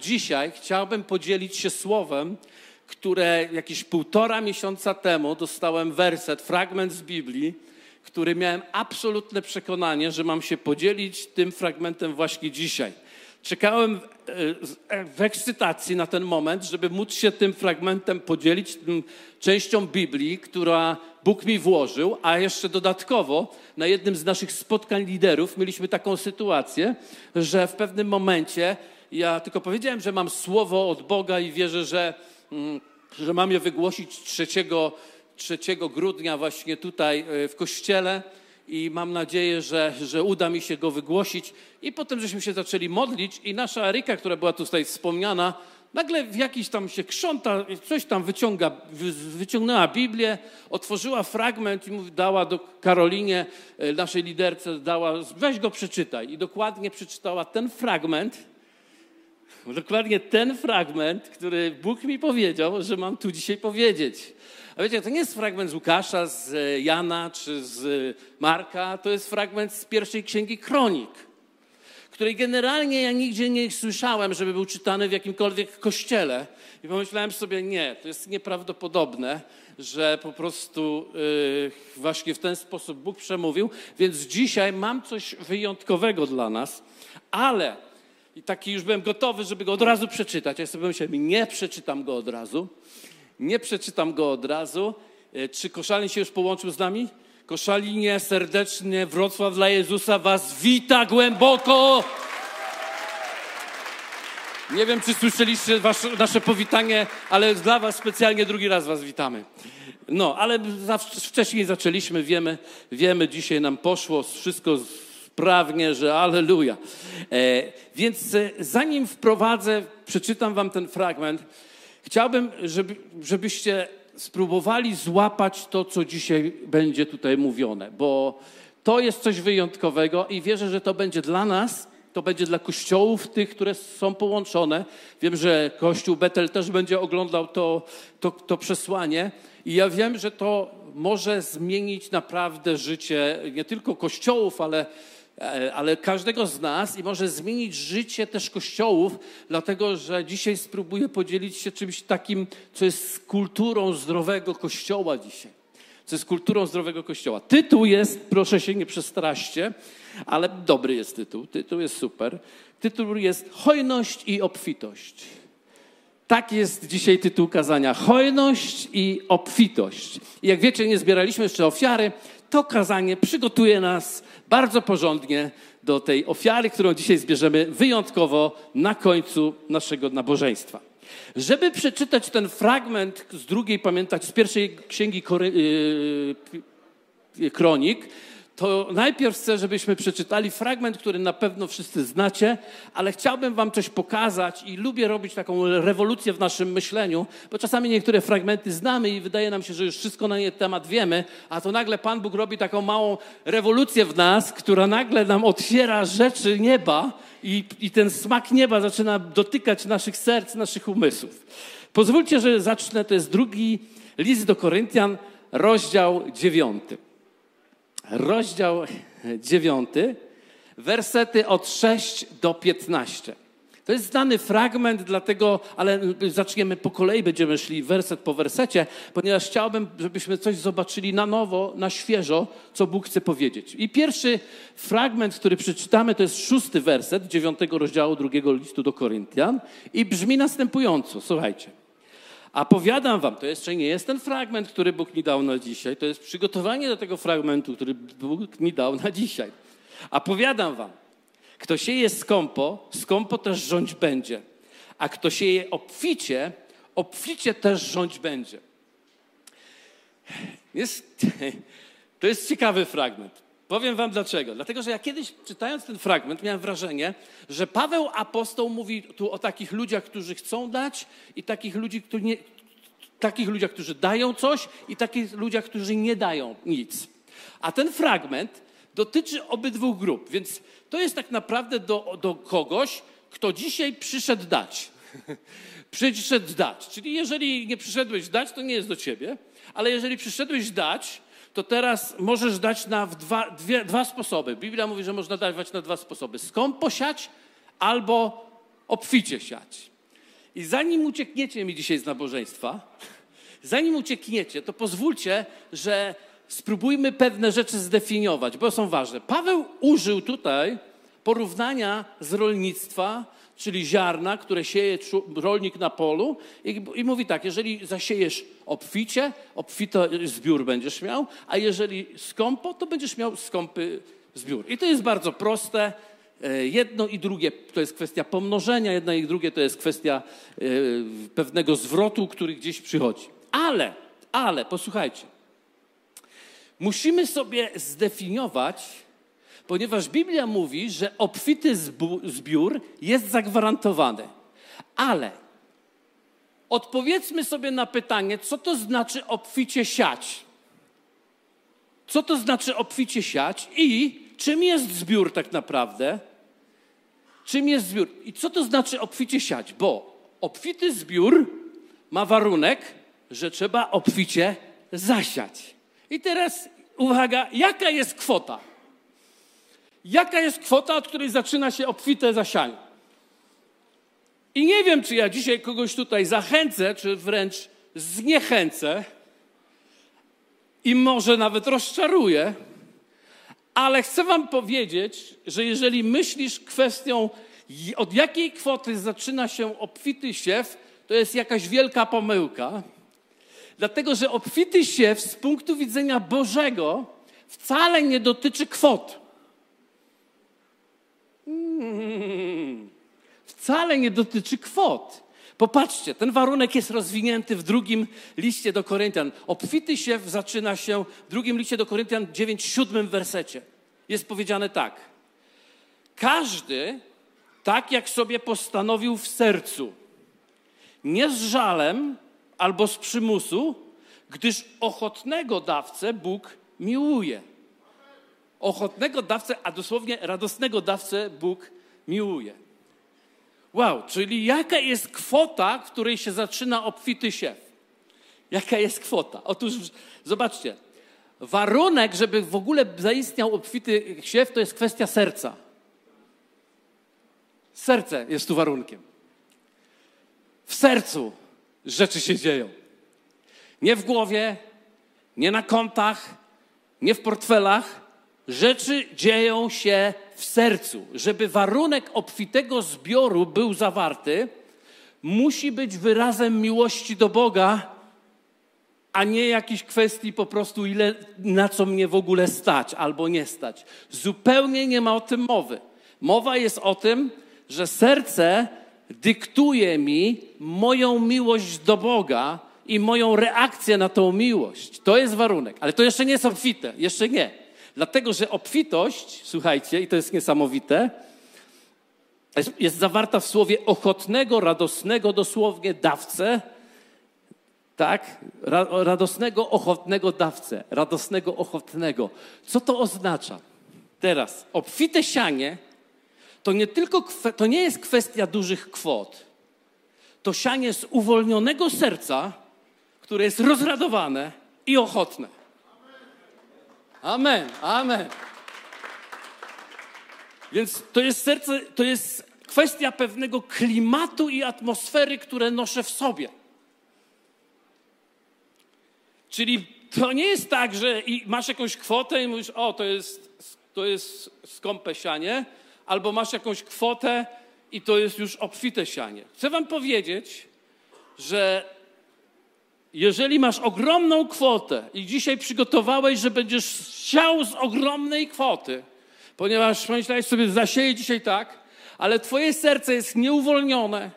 Dzisiaj chciałbym podzielić się słowem, które jakieś półtora miesiąca temu dostałem werset, fragment z Biblii, który miałem absolutne przekonanie, że mam się podzielić tym fragmentem właśnie dzisiaj. Czekałem e, w ekscytacji na ten moment, żeby móc się tym fragmentem podzielić, tym częścią Biblii, która Bóg mi włożył, a jeszcze dodatkowo na jednym z naszych spotkań liderów mieliśmy taką sytuację, że w pewnym momencie ja tylko powiedziałem, że mam słowo od Boga i wierzę, że, mm, że mam je wygłosić 3, 3 grudnia właśnie tutaj e, w kościele i mam nadzieję, że, że uda mi się go wygłosić. I potem żeśmy się zaczęli modlić i nasza Aryka, która była tutaj wspomniana, nagle w jakiś tam się krząta, coś tam wyciąga, wyciągnęła Biblię, otworzyła fragment i mówi, dała do Karolinie, e, naszej liderce, dała, weź go przeczytaj. I dokładnie przeczytała ten fragment, dokładnie ten fragment, który Bóg mi powiedział, że mam tu dzisiaj powiedzieć. A wiecie, to nie jest fragment z Łukasza, z Jana czy z Marka, to jest fragment z pierwszej księgi Kronik, której generalnie ja nigdzie nie słyszałem, żeby był czytany w jakimkolwiek kościele. I pomyślałem sobie, nie, to jest nieprawdopodobne, że po prostu yy, właśnie w ten sposób Bóg przemówił. Więc dzisiaj mam coś wyjątkowego dla nas, ale i taki już byłem gotowy, żeby go od razu przeczytać. Ja sobie myślałem, nie przeczytam go od razu. Nie przeczytam go od razu. E, czy Koszalin się już połączył z nami? Koszalinie, serdecznie, Wrocław dla Jezusa was wita głęboko. Nie wiem, czy słyszeliście wasze, nasze powitanie, ale dla was specjalnie drugi raz was witamy. No, ale wcześniej zaczęliśmy, wiemy, wiemy, dzisiaj nam poszło wszystko sprawnie, że aleluja. E, więc e, zanim wprowadzę, przeczytam wam ten fragment, chciałbym, żeby, żebyście spróbowali złapać to, co dzisiaj będzie tutaj mówione, bo to jest coś wyjątkowego i wierzę, że to będzie dla nas, to będzie dla kościołów tych, które są połączone. Wiem, że Kościół Betel też będzie oglądał to, to, to przesłanie i ja wiem, że to może zmienić naprawdę życie nie tylko kościołów, ale ale każdego z nas i może zmienić życie też kościołów, dlatego że dzisiaj spróbuję podzielić się czymś takim, co jest kulturą zdrowego kościoła dzisiaj. Co jest kulturą zdrowego kościoła. Tytuł jest, proszę się nie przestraście, ale dobry jest tytuł. Tytuł jest super. Tytuł jest Hojność i obfitość. Tak jest dzisiaj tytuł kazania. Hojność i obfitość. I jak wiecie, nie zbieraliśmy jeszcze ofiary, to kazanie przygotuje nas bardzo porządnie do tej ofiary, którą dzisiaj zbierzemy wyjątkowo na końcu naszego nabożeństwa. Żeby przeczytać ten fragment z drugiej, pamiętać, z pierwszej księgi yy, kronik, to najpierw chcę, żebyśmy przeczytali fragment, który na pewno wszyscy znacie, ale chciałbym Wam coś pokazać i lubię robić taką rewolucję w naszym myśleniu, bo czasami niektóre fragmenty znamy i wydaje nam się, że już wszystko na nie temat wiemy, a to nagle Pan Bóg robi taką małą rewolucję w nas, która nagle nam otwiera rzeczy nieba i, i ten smak nieba zaczyna dotykać naszych serc, naszych umysłów. Pozwólcie, że zacznę, to jest drugi list do Koryntian, rozdział dziewiąty rozdział 9, wersety od 6 do 15. To jest znany fragment, dlatego, ale zaczniemy po kolei, będziemy szli werset po wersecie, ponieważ chciałbym, żebyśmy coś zobaczyli na nowo, na świeżo, co Bóg chce powiedzieć. I pierwszy fragment, który przeczytamy, to jest szósty werset dziewiątego rozdziału drugiego listu do Koryntian i brzmi następująco. Słuchajcie. A powiadam wam, to jeszcze nie jest ten fragment, który Bóg mi dał na dzisiaj, to jest przygotowanie do tego fragmentu, który Bóg mi dał na dzisiaj. A powiadam wam, kto sieje skąpo, skąpo też rządź będzie. A kto sieje obficie, obficie też rządź będzie. Jest, to jest ciekawy fragment. Powiem wam dlaczego. Dlatego, że ja kiedyś czytając ten fragment miałem wrażenie, że Paweł apostoł mówi tu o takich ludziach, którzy chcą dać i takich ludzi, którzy nie, takich ludziach, którzy dają coś i takich ludziach, którzy nie dają nic. A ten fragment dotyczy obydwu grup, więc to jest tak naprawdę do, do kogoś, kto dzisiaj przyszedł dać. przyszedł dać. Czyli jeżeli nie przyszedłeś dać, to nie jest do ciebie, ale jeżeli przyszedłeś dać, to teraz możesz dać na dwa, dwie, dwa sposoby. Biblia mówi, że można dawać na dwa sposoby. Skąd posiać albo obficie siać. I zanim uciekniecie mi dzisiaj z nabożeństwa, zanim uciekniecie, to pozwólcie, że spróbujmy pewne rzeczy zdefiniować, bo są ważne. Paweł użył tutaj porównania z rolnictwa, czyli ziarna, które sieje rolnik na polu i, i mówi tak, jeżeli zasiejesz obficie, obfity zbiór będziesz miał, a jeżeli skąpo, to będziesz miał skąpy zbiór. I to jest bardzo proste. E, jedno i drugie to jest kwestia pomnożenia, jedno i drugie to jest kwestia e, pewnego zwrotu, który gdzieś przychodzi. Ale, ale, posłuchajcie. Musimy sobie zdefiniować, ponieważ Biblia mówi, że obfity zbiór jest zagwarantowany. Ale odpowiedzmy sobie na pytanie, co to znaczy obficie siać? Co to znaczy obficie siać i czym jest zbiór tak naprawdę? Czym jest zbiór? I co to znaczy obficie siać? Bo obfity zbiór ma warunek, że trzeba obficie zasiać. I teraz uwaga, jaka jest kwota? Jaka jest kwota, od której zaczyna się obfite zasianie? I nie wiem, czy ja dzisiaj kogoś tutaj zachęcę, czy wręcz zniechęcę i może nawet rozczaruję, ale chcę Wam powiedzieć, że jeżeli myślisz kwestią, od jakiej kwoty zaczyna się obfity siew, to jest jakaś wielka pomyłka. Dlatego, że obfity siew z punktu widzenia Bożego wcale nie dotyczy kwot. Hmm. Wcale nie dotyczy kwot. Popatrzcie, ten warunek jest rozwinięty w drugim liście do Koryntian. Obfity siew zaczyna się w drugim liście do Koryntian 9, siódmym wersecie. Jest powiedziane tak. Każdy tak, jak sobie postanowił w sercu, nie z żalem albo z przymusu, gdyż ochotnego dawcę Bóg miłuje. Ochotnego dawcę, a dosłownie radosnego dawcę Bóg miłuje. Wow, czyli jaka jest kwota, w której się zaczyna obfity siew? Jaka jest kwota? Otóż zobaczcie, warunek, żeby w ogóle zaistniał obfity siew, to jest kwestia serca. Serce jest tu warunkiem. W sercu rzeczy się dzieją. Nie w głowie, nie na kontach, nie w portfelach. Rzeczy dzieją się w sercu. Żeby warunek obfitego zbioru był zawarty, musi być wyrazem miłości do Boga, a nie jakiejś kwestii po prostu, ile, na co mnie w ogóle stać albo nie stać. Zupełnie nie ma o tym mowy. Mowa jest o tym, że serce dyktuje mi moją miłość do Boga i moją reakcję na tą miłość. To jest warunek, ale to jeszcze nie jest obfite, jeszcze nie. Dlatego, że obfitość, słuchajcie, i to jest niesamowite, jest, jest zawarta w słowie ochotnego, radosnego, dosłownie dawcę, tak? Radosnego, ochotnego dawcę. Radosnego, ochotnego. Co to oznacza? Teraz, obfite sianie to nie tylko, to nie jest kwestia dużych kwot. To sianie z uwolnionego serca, które jest rozradowane i ochotne. Amen, amen. Więc to jest serce, to jest kwestia pewnego klimatu i atmosfery, które noszę w sobie. Czyli to nie jest tak, że masz jakąś kwotę i mówisz, o, to jest, to jest skąpe sianie, albo masz jakąś kwotę i to jest już obfite sianie. Chcę wam powiedzieć, że jeżeli masz ogromną kwotę i dzisiaj przygotowałeś, że będziesz chciał z ogromnej kwoty, ponieważ pomyślałeś sobie, zasieję dzisiaj tak, ale twoje serce jest nieuwolnione,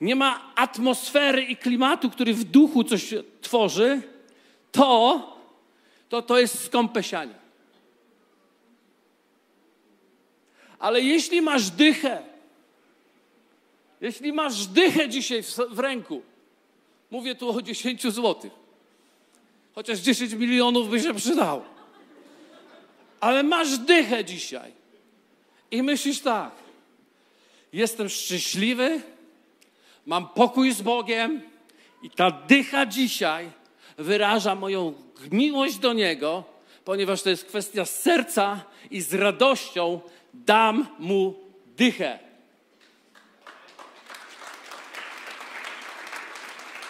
nie ma atmosfery i klimatu, który w duchu coś tworzy, to, to, to jest skąpe sianie. Ale jeśli masz dychę, jeśli masz dychę dzisiaj w, w ręku, mówię tu o 10 złotych, chociaż 10 milionów by się przydało, ale masz dychę dzisiaj. I myślisz tak, jestem szczęśliwy, mam pokój z Bogiem i ta dycha dzisiaj wyraża moją miłość do Niego, ponieważ to jest kwestia serca i z radością dam mu dychę.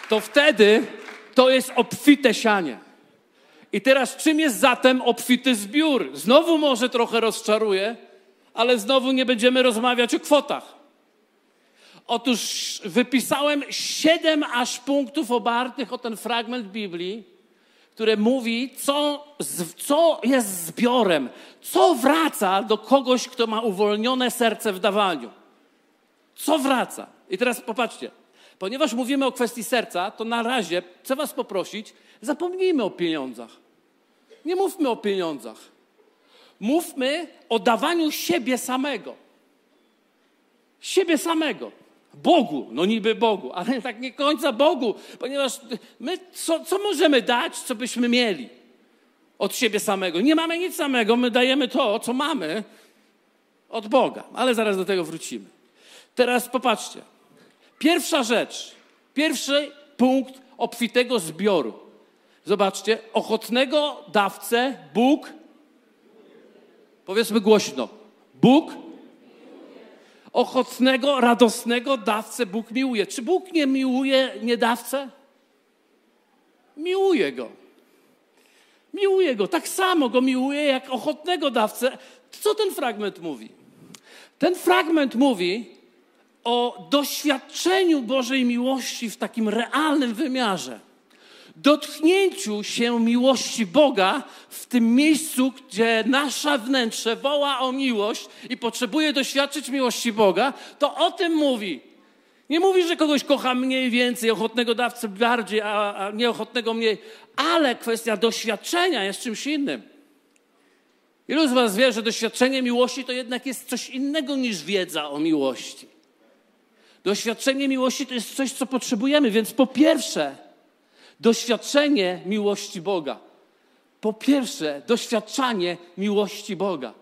To wtedy to jest obfite sianie. I teraz czym jest zatem obfity zbiór? Znowu może trochę rozczaruje, ale znowu nie będziemy rozmawiać o kwotach. Otóż wypisałem siedem aż punktów obartych o ten fragment Biblii, które mówi, co, co jest zbiorem, co wraca do kogoś, kto ma uwolnione serce w dawaniu. Co wraca? I teraz popatrzcie, ponieważ mówimy o kwestii serca, to na razie chcę Was poprosić, zapomnijmy o pieniądzach. Nie mówmy o pieniądzach. Mówmy o dawaniu siebie samego. Siebie samego. Bogu, no niby Bogu, ale tak nie końca Bogu, ponieważ my co, co możemy dać, co byśmy mieli od siebie samego? Nie mamy nic samego, my dajemy to, co mamy od Boga, ale zaraz do tego wrócimy. Teraz popatrzcie. Pierwsza rzecz, pierwszy punkt obfitego zbioru. Zobaczcie, ochotnego dawcę Bóg, powiedzmy głośno, Bóg ochotnego, radosnego dawcę Bóg miłuje. Czy Bóg nie miłuje niedawcę? Miłuje go. Miłuje go. Tak samo go miłuje jak ochotnego dawcę. Co ten fragment mówi? Ten fragment mówi o doświadczeniu Bożej miłości w takim realnym wymiarze dotknięciu się miłości Boga w tym miejscu, gdzie nasze wnętrze woła o miłość i potrzebuje doświadczyć miłości Boga, to o tym mówi. Nie mówi, że kogoś kocha mniej więcej, ochotnego dawcę bardziej, a, a nieochotnego mniej, ale kwestia doświadczenia jest czymś innym. Ilu z Was wie, że doświadczenie miłości to jednak jest coś innego niż wiedza o miłości? Doświadczenie miłości to jest coś, co potrzebujemy, więc po pierwsze, doświadczenie miłości Boga. Po pierwsze, doświadczanie miłości Boga.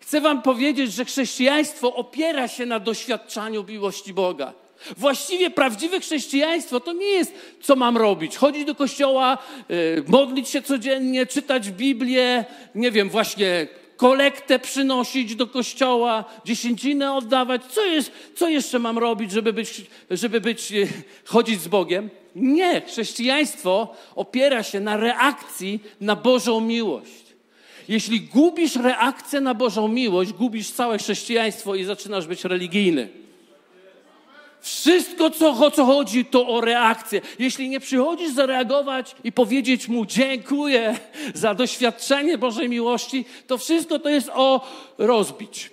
Chcę Wam powiedzieć, że chrześcijaństwo opiera się na doświadczaniu miłości Boga. Właściwie prawdziwe chrześcijaństwo to nie jest, co mam robić. Chodzić do kościoła, y, modlić się codziennie, czytać Biblię, nie wiem, właśnie kolektę przynosić do kościoła, dziesięcinę oddawać. Co, jest, co jeszcze mam robić, żeby być, żeby być, y, chodzić z Bogiem? Nie, chrześcijaństwo opiera się na reakcji na Bożą miłość. Jeśli gubisz reakcję na Bożą miłość, gubisz całe chrześcijaństwo i zaczynasz być religijny. Wszystko, co, o co chodzi, to o reakcję. Jeśli nie przychodzisz zareagować i powiedzieć mu dziękuję za doświadczenie Bożej miłości, to wszystko to jest o rozbić.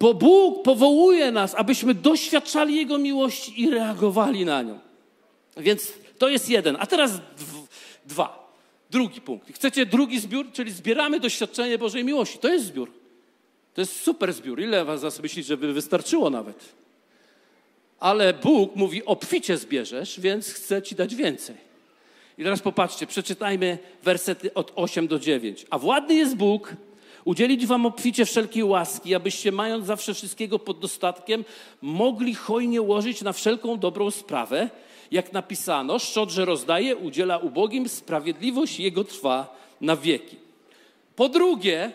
Bo Bóg powołuje nas, abyśmy doświadczali Jego miłości i reagowali na nią. Więc to jest jeden. A teraz dwa. Drugi punkt. Chcecie drugi zbiór, czyli zbieramy doświadczenie Bożej miłości. To jest zbiór. To jest super zbiór. Ile was zas myśli, żeby wystarczyło nawet? Ale Bóg mówi, obficie zbierzesz, więc chcę ci dać więcej. I teraz popatrzcie, przeczytajmy wersety od 8 do 9. A władny jest Bóg, udzielić wam obficie wszelkiej łaski, abyście mając zawsze wszystkiego pod dostatkiem, mogli hojnie łożyć na wszelką dobrą sprawę, jak napisano, szczodrze rozdaje, udziela ubogim, sprawiedliwość jego trwa na wieki. Po drugie,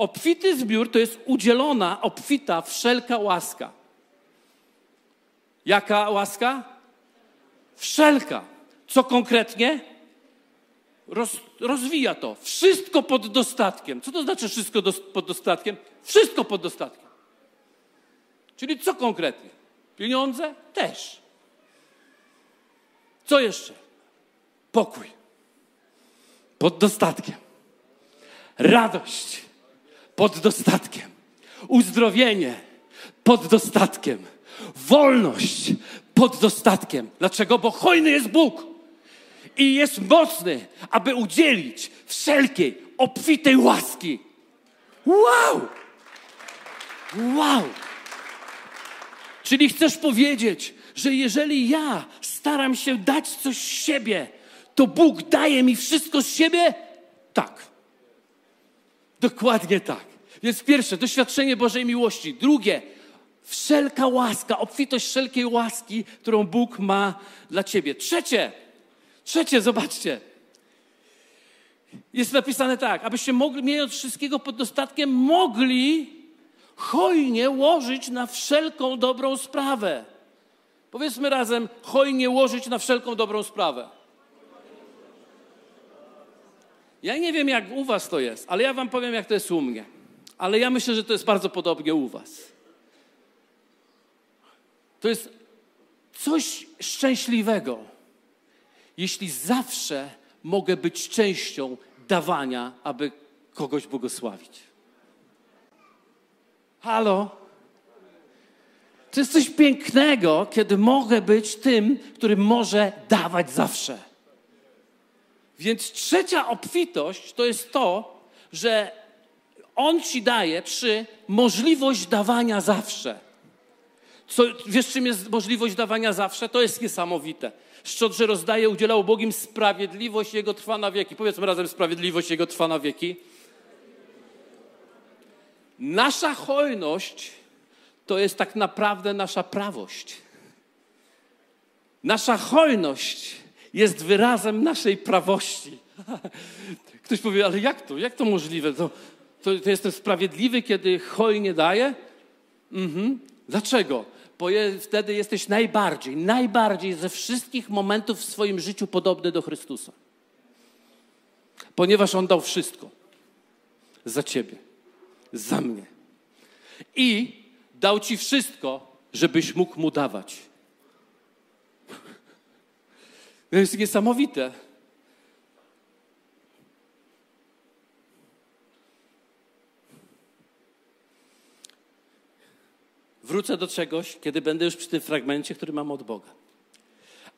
obfity zbiór to jest udzielona, obfita wszelka łaska. Jaka łaska? Wszelka. Co konkretnie? roz, rozwija to. Wszystko pod dostatkiem. Co to znaczy wszystko do, pod dostatkiem? Wszystko pod dostatkiem. Czyli co konkretnie? Pieniądze? Też. Co jeszcze? Pokój. Pod dostatkiem. Radość. Pod dostatkiem. Uzdrowienie. Pod dostatkiem. Wolność. Pod dostatkiem. Dlaczego? Bo hojny jest Bóg i jest mocny, aby udzielić wszelkiej obfitej łaski. Wow! Wow! Czyli chcesz powiedzieć, że jeżeli ja staram się dać coś z siebie, to Bóg daje mi wszystko z siebie? Tak. Dokładnie tak. Więc pierwsze, doświadczenie Bożej miłości. Drugie, wszelka łaska, obfitość wszelkiej łaski, którą Bóg ma dla ciebie. Trzecie, Trzecie, zobaczcie. Jest napisane tak, abyście mogli, mając wszystkiego pod dostatkiem, mogli hojnie łożyć na wszelką dobrą sprawę. Powiedzmy razem, hojnie łożyć na wszelką dobrą sprawę. Ja nie wiem, jak u was to jest, ale ja wam powiem, jak to jest u mnie. Ale ja myślę, że to jest bardzo podobnie u was. To jest coś szczęśliwego, jeśli zawsze mogę być częścią dawania, aby kogoś błogosławić. Halo? To jest coś pięknego, kiedy mogę być tym, który może dawać zawsze. Więc trzecia obfitość to jest to, że On ci daje przy możliwość dawania zawsze. Co, wiesz, czym jest możliwość dawania zawsze? To jest niesamowite. Szczodrze rozdaje, udzielał Bogiem sprawiedliwość Jego trwa na wieki. Powiedzmy razem, sprawiedliwość Jego trwa na wieki. Nasza hojność to jest tak naprawdę nasza prawość. Nasza hojność jest wyrazem naszej prawości. Ktoś powie, ale jak to? Jak to możliwe? To, to, to jestem sprawiedliwy, kiedy hojnie daję? Mhm. Dlaczego? Bo je, wtedy jesteś najbardziej, najbardziej ze wszystkich momentów w swoim życiu podobny do Chrystusa. Ponieważ On dał wszystko za ciebie, za mnie. I dał ci wszystko, żebyś mógł mu dawać. To jest niesamowite. Wrócę do czegoś, kiedy będę już przy tym fragmencie, który mam od Boga.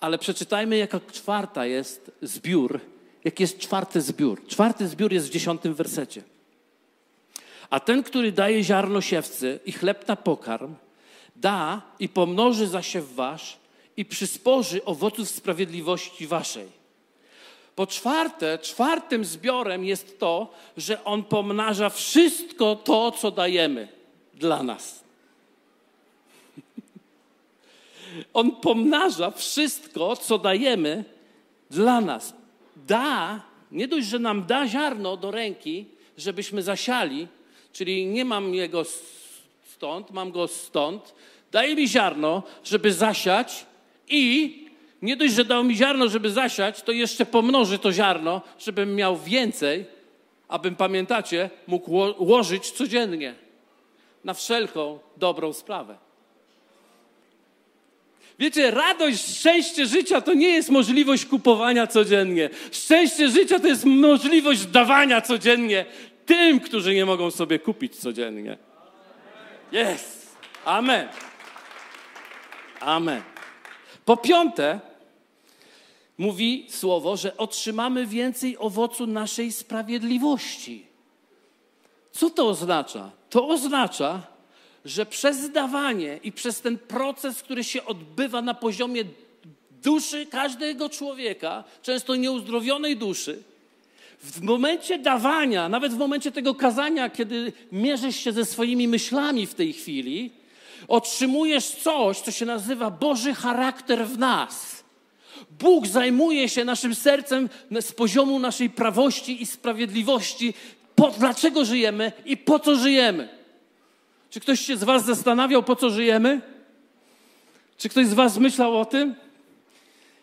Ale przeczytajmy, jaka czwarta jest zbiór, jaki jest czwarty zbiór. Czwarty zbiór jest w dziesiątym wersecie. A ten, który daje ziarno siewcy i chleb na pokarm, da i pomnoży zasiew wasz i przysporzy owoców sprawiedliwości waszej. Po czwarte, czwartym zbiorem jest to, że On pomnaża wszystko to, co dajemy dla nas. On pomnaża wszystko, co dajemy dla nas. Da, nie dość, że nam da ziarno do ręki, żebyśmy zasiali, czyli nie mam jego stąd, mam go stąd, daje mi ziarno, żeby zasiać i nie dość, że dał mi ziarno, żeby zasiać, to jeszcze pomnoży to ziarno, żebym miał więcej, abym, pamiętacie, mógł łożyć codziennie na wszelką dobrą sprawę. Wiecie, radość, szczęście życia to nie jest możliwość kupowania codziennie. Szczęście życia to jest możliwość dawania codziennie tym, którzy nie mogą sobie kupić codziennie. Jest. Amen. Amen. Po piąte, mówi słowo, że otrzymamy więcej owocu naszej sprawiedliwości. Co to oznacza? To oznacza, że przez dawanie i przez ten proces, który się odbywa na poziomie duszy każdego człowieka, często nieuzdrowionej duszy, w momencie dawania, nawet w momencie tego kazania, kiedy mierzysz się ze swoimi myślami w tej chwili, otrzymujesz coś, co się nazywa Boży charakter w nas. Bóg zajmuje się naszym sercem z poziomu naszej prawości i sprawiedliwości, po, dlaczego żyjemy i po co żyjemy. Czy ktoś się z Was zastanawiał, po co żyjemy? Czy ktoś z Was myślał o tym?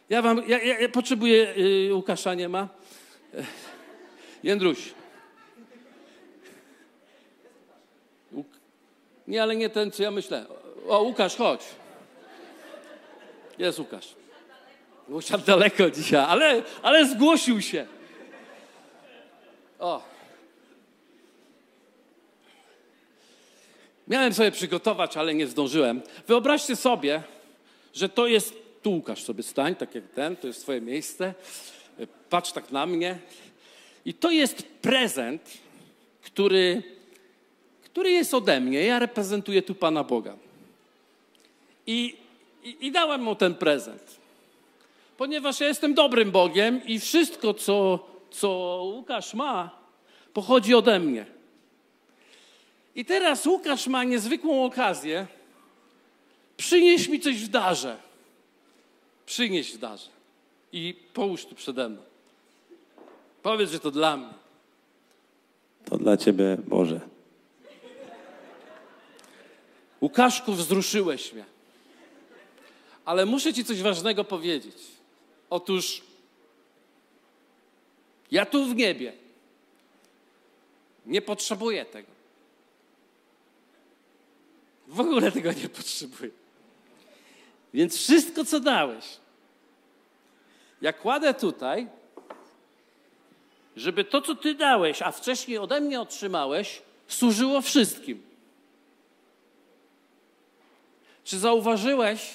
Ja wam, ja, ja, ja potrzebuję, yy, Łukasza nie ma. Jędruś. Łuk... Nie, ale nie ten, co ja myślę. O, Łukasz, chodź. Jest Łukasz. Usiadł daleko dzisiaj, ale, ale zgłosił się. O. Miałem sobie przygotować, ale nie zdążyłem. Wyobraźcie sobie, że to jest. Tu Łukasz sobie stań, tak jak ten, to jest Twoje miejsce. Patrz tak na mnie. I to jest prezent, który, który jest ode mnie. Ja reprezentuję tu Pana Boga. I, i, i dałem mu ten prezent. Ponieważ ja jestem dobrym Bogiem i wszystko, co, co Łukasz ma, pochodzi ode mnie. I teraz Łukasz ma niezwykłą okazję. Przynieś mi coś w darze. Przynieś w darze. I połóż tu przede mną. Powiedz, że to dla mnie. To dla ciebie, Boże. Łukaszku, wzruszyłeś mnie. Ale muszę Ci coś ważnego powiedzieć. Otóż ja tu w niebie nie potrzebuję tego. W ogóle tego nie potrzebuję. Więc wszystko, co dałeś, ja kładę tutaj, żeby to, co Ty dałeś, a wcześniej ode mnie otrzymałeś, służyło wszystkim. Czy zauważyłeś,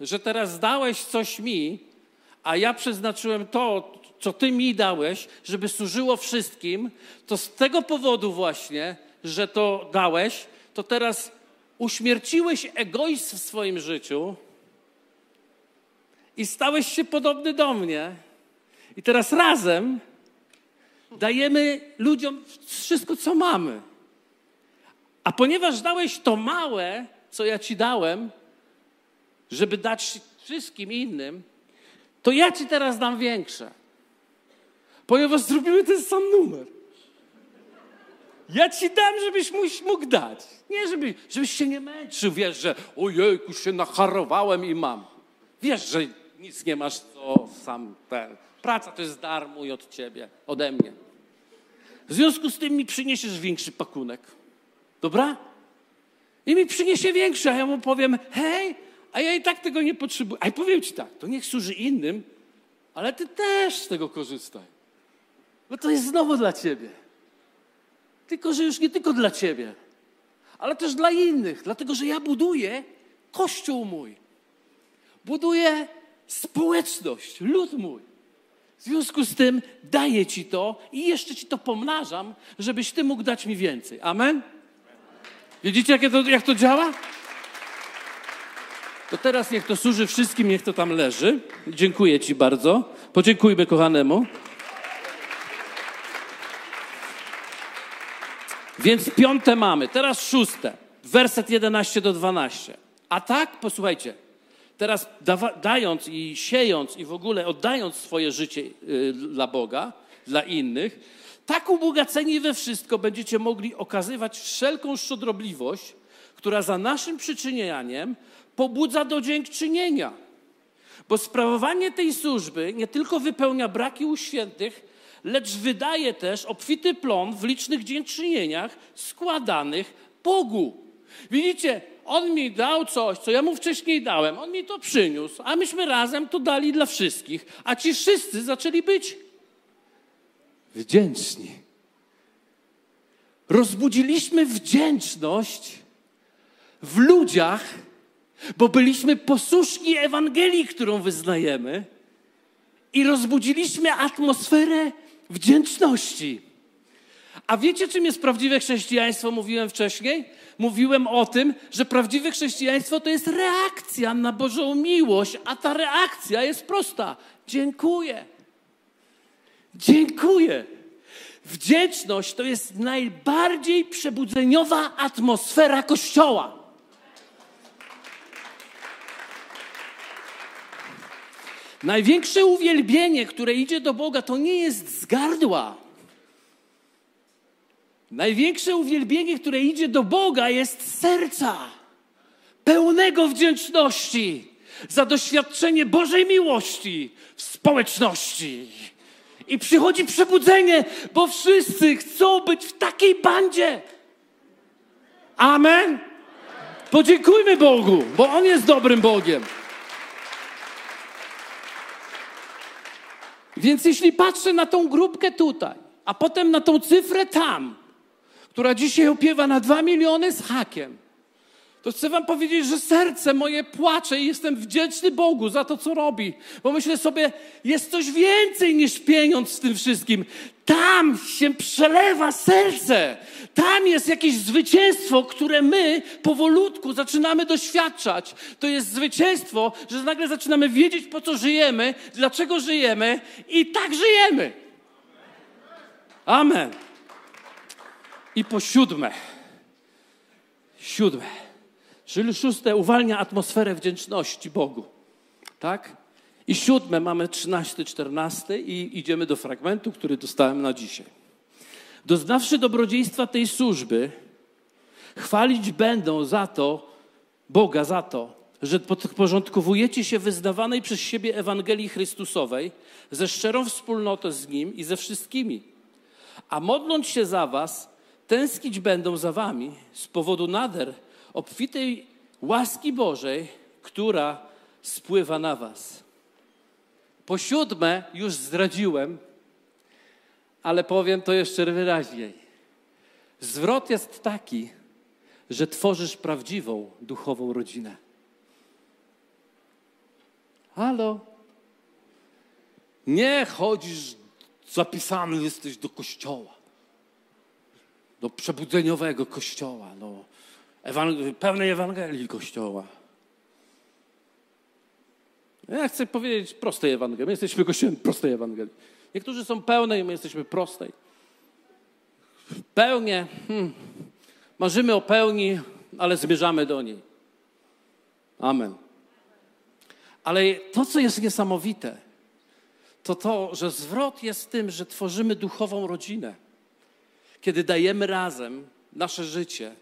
że teraz dałeś coś mi, a ja przeznaczyłem to, co Ty mi dałeś, żeby służyło wszystkim, to z tego powodu właśnie, że to dałeś, to teraz uśmierciłeś egoizm w swoim życiu i stałeś się podobny do mnie. I teraz razem dajemy ludziom wszystko, co mamy. A ponieważ dałeś to małe, co ja ci dałem, żeby dać wszystkim innym, to ja ci teraz dam większe. Ponieważ zrobimy ten sam numer. Ja ci dam, żebyś mógł dać. Nie, żeby, żebyś się nie męczył, wiesz, że ojejku, się nacharowałem i mam. Wiesz, że nic nie masz, co sam ten. Praca to jest dar mój od ciebie, ode mnie. W związku z tym mi przyniesiesz większy pakunek. Dobra? I mi przyniesie większy, a ja mu powiem, hej, a ja i tak tego nie potrzebuję. A ja powiem ci tak, to niech służy innym, ale ty też z tego korzystaj. Bo to jest znowu dla ciebie. Tylko, że już nie tylko dla ciebie, ale też dla innych, dlatego że ja buduję kościół mój. Buduję społeczność, lud mój. W związku z tym daję Ci to i jeszcze Ci to pomnażam, żebyś Ty mógł dać mi więcej. Amen? Widzicie, jak to, jak to działa? To teraz niech to służy wszystkim, niech to tam leży. Dziękuję Ci bardzo. Podziękujmy kochanemu. Więc piąte mamy, teraz szóste, werset 11 do 12. A tak, posłuchajcie, teraz dając i siejąc i w ogóle oddając swoje życie y, dla Boga, dla innych, tak ubogaceni we wszystko będziecie mogli okazywać wszelką szczodrobliwość, która za naszym przyczynianiem pobudza do dziękczynienia. Bo sprawowanie tej służby nie tylko wypełnia braki u świętych, lecz wydaje też obfity plon w licznych dziękczynieniach składanych Bogu. Widzicie, on mi dał coś, co ja mu wcześniej dałem, on mi to przyniósł, a myśmy razem to dali dla wszystkich, a ci wszyscy zaczęli być wdzięczni. Rozbudziliśmy wdzięczność w ludziach, bo byliśmy posłuszni Ewangelii, którą wyznajemy, i rozbudziliśmy atmosferę wdzięczności. A wiecie, czym jest prawdziwe chrześcijaństwo? Mówiłem wcześniej. Mówiłem o tym, że prawdziwe chrześcijaństwo to jest reakcja na Bożą miłość, a ta reakcja jest prosta. Dziękuję. Dziękuję. Wdzięczność to jest najbardziej przebudzeniowa atmosfera Kościoła. Największe uwielbienie, które idzie do Boga, to nie jest z gardła. Największe uwielbienie, które idzie do Boga, jest serca, pełnego wdzięczności za doświadczenie Bożej miłości w społeczności. I przychodzi przebudzenie, bo wszyscy chcą być w takiej bandzie. Amen. Podziękujmy Bogu, bo On jest dobrym Bogiem. Więc jeśli patrzę na tą grupkę tutaj, a potem na tą cyfrę tam, która dzisiaj opiewa na dwa miliony z hakiem, to chcę Wam powiedzieć, że serce moje płacze i jestem wdzięczny Bogu za to, co robi. Bo myślę sobie, jest coś więcej niż pieniądz w tym wszystkim. Tam się przelewa serce. Tam jest jakieś zwycięstwo, które my powolutku zaczynamy doświadczać. To jest zwycięstwo, że nagle zaczynamy wiedzieć, po co żyjemy, dlaczego żyjemy i tak żyjemy. Amen. I po siódme. Siódme Czyli szóste uwalnia atmosferę wdzięczności Bogu. Tak? I siódme mamy trzynasty, czternasty i idziemy do fragmentu, który dostałem na dzisiaj. Doznawszy dobrodziejstwa tej służby, chwalić będą za to, Boga za to, że podporządkowujecie się wyznawanej przez siebie Ewangelii Chrystusowej ze szczerą wspólnotą z Nim i ze wszystkimi. A modląc się za was, tęsknić będą za wami z powodu nader obfitej łaski Bożej, która spływa na was. Po siódme już zdradziłem, ale powiem to jeszcze wyraźniej. Zwrot jest taki, że tworzysz prawdziwą duchową rodzinę. Halo? Nie chodzisz, zapisany jesteś do kościoła, do przebudzeniowego kościoła, do ewang- pełnej Ewangelii kościoła. Ja chcę powiedzieć prostej Ewangelii. My jesteśmy kościołem prostej Ewangelii. Niektórzy są pełnej, my jesteśmy prostej. Pełnie, hmm, marzymy o pełni, ale zmierzamy do niej. Amen. Ale to, co jest niesamowite, to to, że zwrot jest tym, że tworzymy duchową rodzinę. Kiedy dajemy razem nasze życie,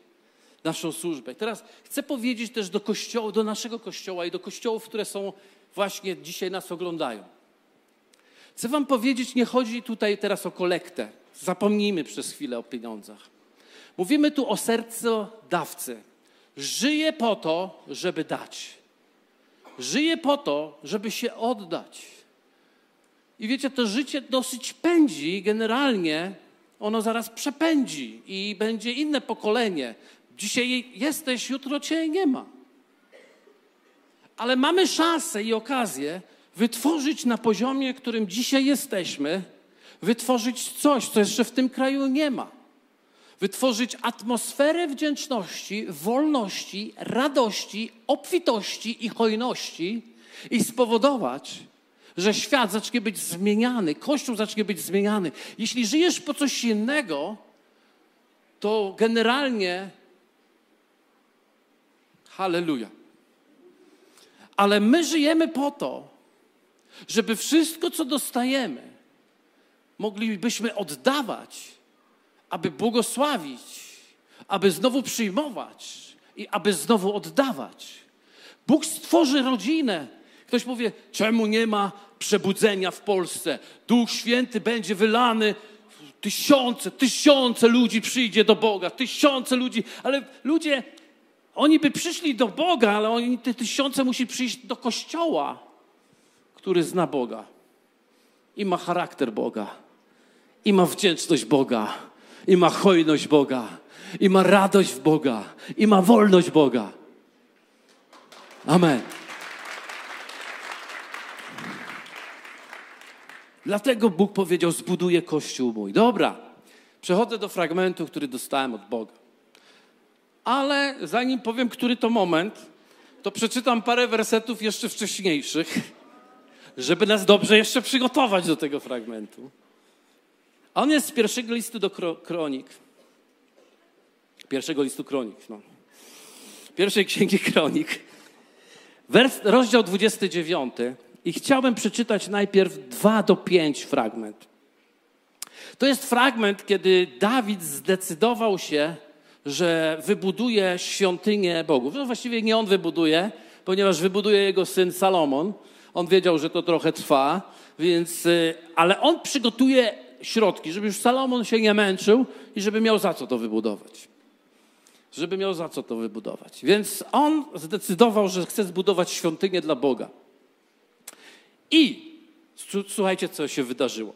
naszą służbę. Teraz chcę powiedzieć też do kościoła, do naszego kościoła i do kościołów, które są właśnie dzisiaj nas oglądają. Chcę wam powiedzieć, nie chodzi tutaj teraz o kolektę. Zapomnijmy przez chwilę o pieniądzach. Mówimy tu o sercu dawcy. Żyje po to, żeby dać. Żyje po to, żeby się oddać. I wiecie, to życie dosyć pędzi, generalnie ono zaraz przepędzi i będzie inne pokolenie. Dzisiaj jesteś, jutro cię nie ma. Ale mamy szansę i okazję wytworzyć na poziomie, którym dzisiaj jesteśmy, wytworzyć coś, co jeszcze w tym kraju nie ma. Wytworzyć atmosferę wdzięczności, wolności, radości, obfitości i hojności i spowodować, że świat zacznie być zmieniany, Kościół zacznie być zmieniany. Jeśli żyjesz po coś innego, to generalnie halleluja. Ale my żyjemy po to, żeby wszystko, co dostajemy, moglibyśmy oddawać, aby błogosławić, aby znowu przyjmować i aby znowu oddawać. Bóg stworzy rodzinę. Ktoś powie, czemu nie ma przebudzenia w Polsce? Duch Święty będzie wylany, tysiące, tysiące ludzi przyjdzie do Boga, tysiące ludzi, ale ludzie, oni by przyszli do Boga, ale oni, te tysiące musi przyjść do Kościoła, który zna Boga i ma charakter Boga, i ma wdzięczność Boga, i ma hojność Boga, i ma radość w Boga, i ma wolność Boga. Amen. Dlatego Bóg powiedział: Zbuduję kościół mój. Dobra, przechodzę do fragmentu, który dostałem od Boga. Ale zanim powiem, który to moment, to przeczytam parę wersetów jeszcze wcześniejszych, żeby nas dobrze jeszcze przygotować do tego fragmentu. A on jest z pierwszego listu do kronik. Pierwszego listu kronik, no. Pierwszej księgi kronik. Wers, rozdział 29. I chciałbym przeczytać najpierw 2 do 5 fragment. To jest fragment, kiedy Dawid zdecydował się, że wybuduje świątynię Bogów. No właściwie nie on wybuduje, ponieważ wybuduje jego syn Salomon. On wiedział, że to trochę trwa, więc, y, ale on przygotuje środki, żeby już Salomon się nie męczył i żeby miał za co to wybudować. Żeby miał za co to wybudować. Więc on zdecydował, że chce zbudować świątynię dla Boga. I słuchajcie, co się wydarzyło.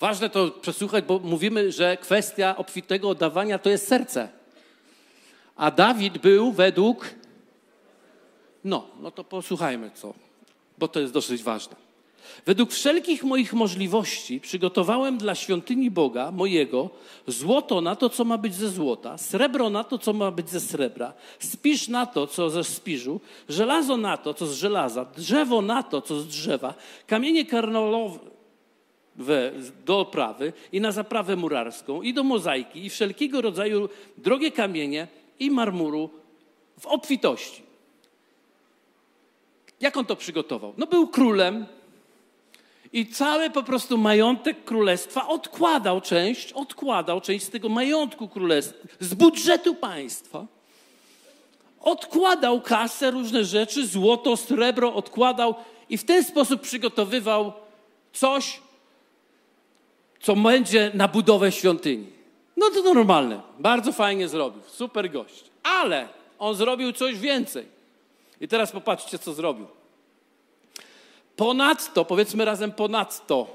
Ważne to przesłuchać, bo mówimy, że kwestia obfitego oddawania to jest serce. A Dawid był według. No, no to posłuchajmy co, bo to jest dosyć ważne. Według wszelkich moich możliwości przygotowałem dla świątyni Boga mojego złoto na to, co ma być ze złota, srebro na to, co ma być ze srebra, spisz na to, co ze spiżu, żelazo na to, co z żelaza, drzewo na to, co z drzewa, kamienie karnolowe do oprawy i na zaprawę murarską i do mozaiki i wszelkiego rodzaju drogie kamienie i marmuru w obfitości. Jak on to przygotował? No był królem, i cały po prostu majątek królestwa odkładał część, odkładał część z tego majątku królestwa, z budżetu państwa. odkładał kasę, różne rzeczy, złoto, srebro odkładał i w ten sposób przygotowywał coś, co będzie na budowę świątyni. No to normalne, bardzo fajnie zrobił, super gość. Ale on zrobił coś więcej. I teraz popatrzcie, co zrobił. Ponadto, powiedzmy razem ponadto,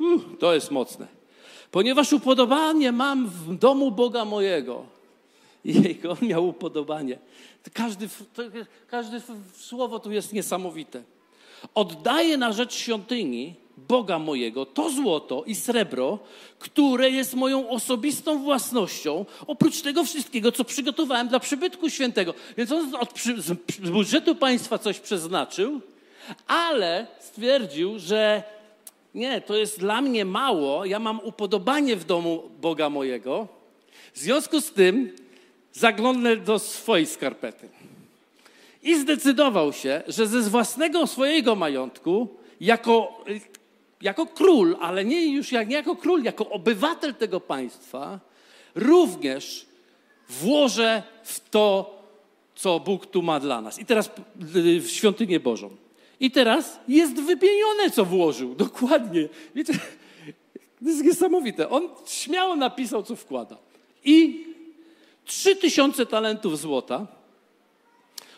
uh, to jest mocne. Ponieważ upodobanie mam w domu Boga mojego. Jego, on miał upodobanie. Każdy, każde słowo tu jest niesamowite. Oddaję na rzecz świątyni Boga mojego to złoto i srebro, które jest moją osobistą własnością, oprócz tego wszystkiego, co przygotowałem dla przybytku świętego. Więc on od, z budżetu państwa coś przeznaczył, ale stwierdził, że nie, to jest dla mnie mało, ja mam upodobanie w domu Boga mojego. W związku z tym zaglądnę do swojej skarpety. I zdecydował się, że ze własnego swojego majątku, jako, jako król, ale nie już jak, nie jako król, jako obywatel tego państwa, również włożę w to, co Bóg tu ma dla nas. I teraz w świątynię Bożą. I teraz jest wypienione, co włożył. Dokładnie. Wiecie, to jest niesamowite. On śmiało napisał, co wkłada. I trzy tysiące talentów złota,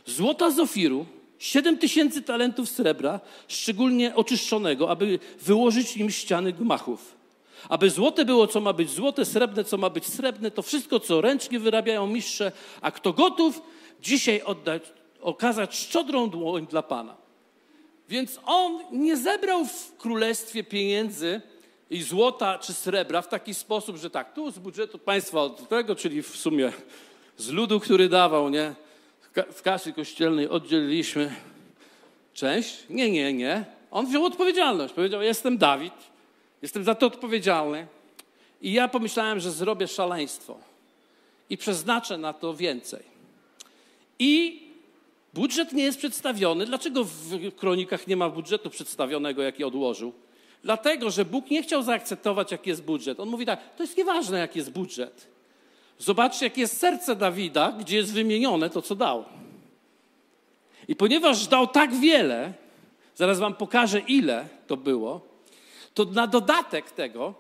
złota z ofiru, siedem tysięcy talentów srebra, szczególnie oczyszczonego, aby wyłożyć im ściany gmachów. Aby złote było, co ma być złote, srebrne, co ma być srebrne, to wszystko, co ręcznie wyrabiają mistrze, a kto gotów, dzisiaj oddać, okazać szczodrą dłoń dla Pana. Więc on nie zebrał w królestwie pieniędzy i złota czy srebra w taki sposób, że tak, tu z budżetu państwa od tego, czyli w sumie z ludu, który dawał, nie? W kasy kościelnej oddzieliliśmy część. Nie, nie, nie. On wziął odpowiedzialność. Powiedział, jestem Dawid, jestem za to odpowiedzialny. I ja pomyślałem, że zrobię szaleństwo i przeznaczę na to więcej. I Budżet nie jest przedstawiony. Dlaczego w kronikach nie ma budżetu przedstawionego, jaki odłożył? Dlatego, że Bóg nie chciał zaakceptować, jaki jest budżet. On mówi tak, to jest nieważne, jaki jest budżet. Zobaczcie, jakie jest serce Dawida, gdzie jest wymienione to, co dał. I ponieważ dał tak wiele, zaraz wam pokażę, ile to było, to na dodatek tego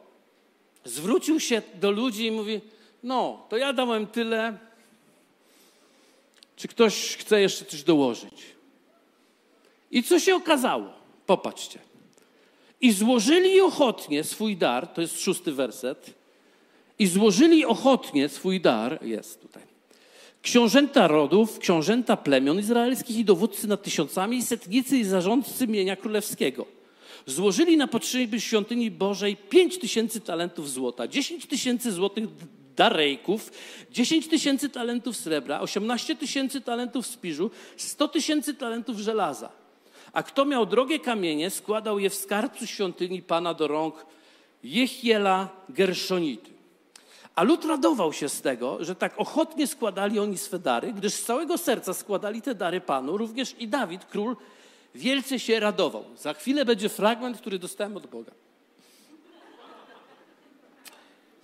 zwrócił się do ludzi i mówi, no, to ja dałem tyle, czy ktoś chce jeszcze coś dołożyć? I co się okazało? Popatrzcie. I złożyli ochotnie swój dar, to jest szósty werset, i złożyli ochotnie swój dar, jest tutaj. Książęta rodów, książęta plemion izraelskich i dowódcy nad tysiącami, setnicy i zarządcy mienia królewskiego. Złożyli na potrzeby świątyni Bożej pięć tysięcy talentów złota, dziesięć tysięcy złotych darejków, 10 tysięcy talentów srebra, 18 tysięcy talentów spiżu, 100 tysięcy talentów żelaza. A kto miał drogie kamienie, składał je w skarbcu świątyni Pana do rąk Jechiela Gerszonity. A lud radował się z tego, że tak ochotnie składali oni swe dary, gdyż z całego serca składali te dary Panu. Również i Dawid, król, wielce się radował. Za chwilę będzie fragment, który dostałem od Boga.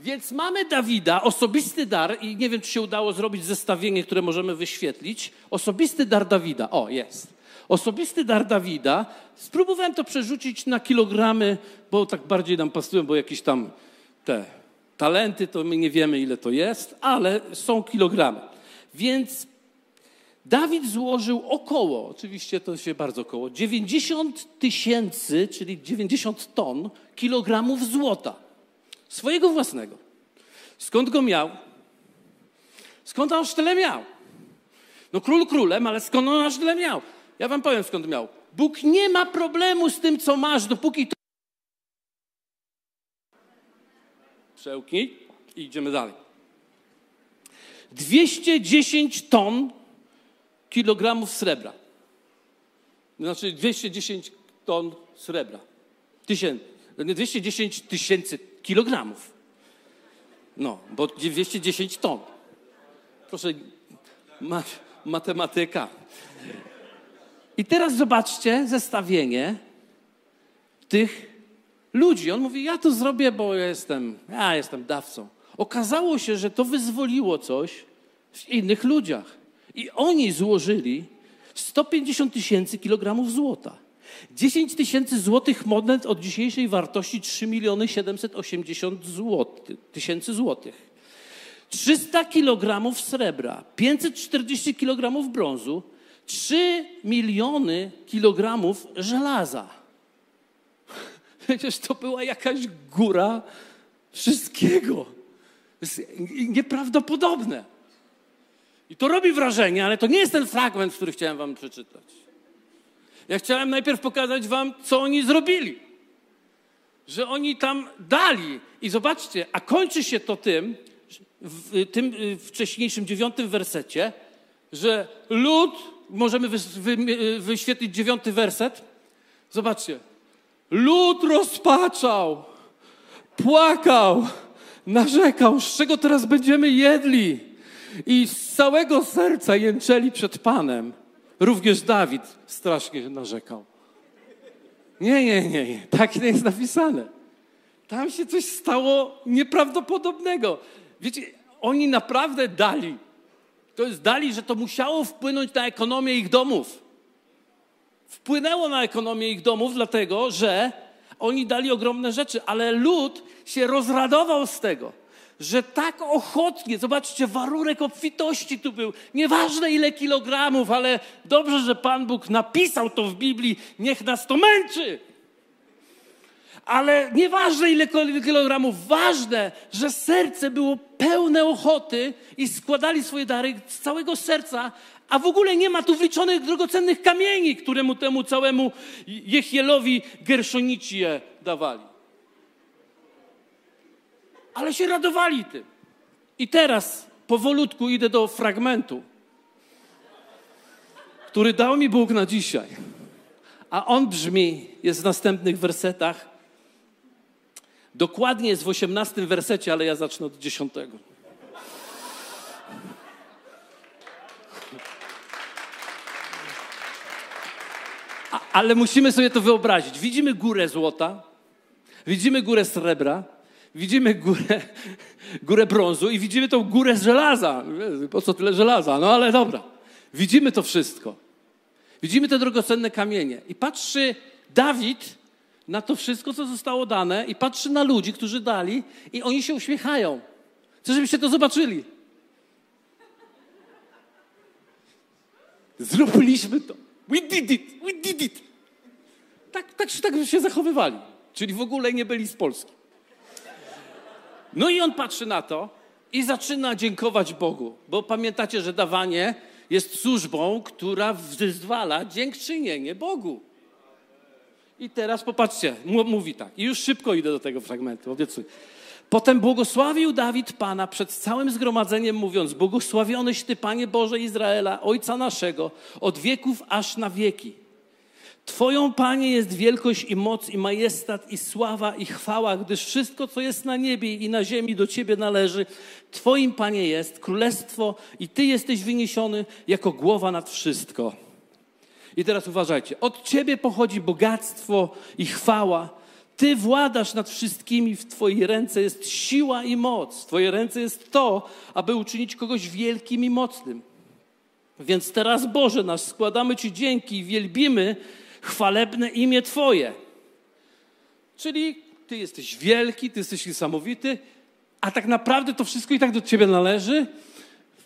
Więc mamy Dawida, osobisty dar, i nie wiem, czy się udało zrobić zestawienie, które możemy wyświetlić. Osobisty dar Dawida. O, jest. Osobisty dar Dawida. Spróbowałem to przerzucić na kilogramy, bo tak bardziej nam pasują, bo jakieś tam te talenty, to my nie wiemy, ile to jest, ale są kilogramy. Więc Dawid złożył około, oczywiście to się bardzo około, 90 tysięcy, czyli 90 ton kilogramów złota. Swojego własnego. Skąd go miał? Skąd on aż tyle miał? No król królem, ale skąd on aż tyle miał? Ja wam powiem skąd miał. Bóg nie ma problemu z tym, co masz, dopóki to... Przełknij i idziemy dalej. 210 ton kilogramów srebra. Znaczy 210 ton srebra. Tysięcy. 210 tysięcy kilogramów. No, bo 210 ton. Proszę, ma, matematyka. I teraz zobaczcie zestawienie tych ludzi. On mówi, ja to zrobię, bo ja jestem, ja jestem dawcą. Okazało się, że to wyzwoliło coś w innych ludziach. I oni złożyli 150 tysięcy kilogramów złota. 10 tysięcy złotych monet od dzisiejszej wartości 3 miliony 780 tysięcy złotych. 300 kilogramów srebra, 540 kilogramów brązu, 3 miliony kilogramów żelaza. Przecież to była jakaś góra wszystkiego. Nieprawdopodobne. I to robi wrażenie, ale to nie jest ten fragment, który chciałem wam przeczytać. Ja chciałem najpierw pokazać wam, co oni zrobili. Że oni tam dali. I zobaczcie, a kończy się to tym, w tym y, wcześniejszym dziewiątym wersecie, że lud, możemy wyświetlić dziewiąty werset. Zobaczcie. Lud rozpaczał, płakał, narzekał, z czego teraz będziemy jedli. I z całego serca jęczeli przed Panem. Również Dawid strasznie narzekał. Nie, nie, nie, nie. Tak nie jest napisane. Tam się coś stało nieprawdopodobnego. Wiecie, oni naprawdę dali. To jest dali, że to musiało wpłynąć na ekonomię ich domów. Wpłynęło na ekonomię ich domów, dlatego że oni dali ogromne rzeczy, ale lud się rozradował z tego że tak ochotnie, zobaczcie, warunek obfitości tu był. Nieważne ile kilogramów, ale dobrze, że Pan Bóg napisał to w Biblii, niech nas to męczy. Ale nieważne ile kilogramów, ważne, że serce było pełne ochoty i składali swoje dary z całego serca, a w ogóle nie ma tu wliczonych drogocennych kamieni, któremu temu całemu Jechielowi Gerszonici je dawali ale się radowali tym. I teraz powolutku idę do fragmentu, który dał mi Bóg na dzisiaj. A on brzmi, jest w następnych wersetach. Dokładnie jest w osiemnastym wersecie, ale ja zacznę od dziesiątego. Ale musimy sobie to wyobrazić. Widzimy górę złota, widzimy górę srebra, widzimy górę, górę brązu i widzimy tą górę żelaza. Po co tyle żelaza? No ale dobra. Widzimy to wszystko. Widzimy te drogocenne kamienie. I patrzy Dawid na to wszystko, co zostało dane, i patrzy na ludzi, którzy dali, i oni się uśmiechają. Chcę, żebyście to zobaczyli. Zrobiliśmy to. We did it. We did it. Tak, tak, tak się zachowywali. Czyli w ogóle nie byli z Polski. No i on patrzy na to i zaczyna dziękować Bogu, bo pamiętacie, że dawanie jest służbą, która wyzwala dziękczynienie Bogu. I teraz popatrzcie, mówi tak. I już szybko idę do tego fragmentu, obiecuję. Potem błogosławił Dawid Pana przed całym zgromadzeniem, mówiąc: Błogosławionyś Ty, Panie Boże Izraela, Ojca naszego, od wieków aż na wieki. Twoją, Panie, jest wielkość i moc i majestat i sława i chwała, gdyż wszystko, co jest na niebie i na ziemi, do Ciebie należy. Twoim, Panie, jest królestwo i Ty jesteś wyniesiony jako głowa nad wszystko. I teraz uważajcie, od Ciebie pochodzi bogactwo i chwała. Ty władasz nad wszystkimi, w Twojej ręce jest siła i moc. W Twojej ręce jest to, aby uczynić kogoś wielkim i mocnym. Więc teraz, Boże nasz, składamy Ci dzięki i wielbimy chwalebne imię Twoje. Czyli Ty jesteś wielki, Ty jesteś niesamowity, a tak naprawdę to wszystko i tak do Ciebie należy.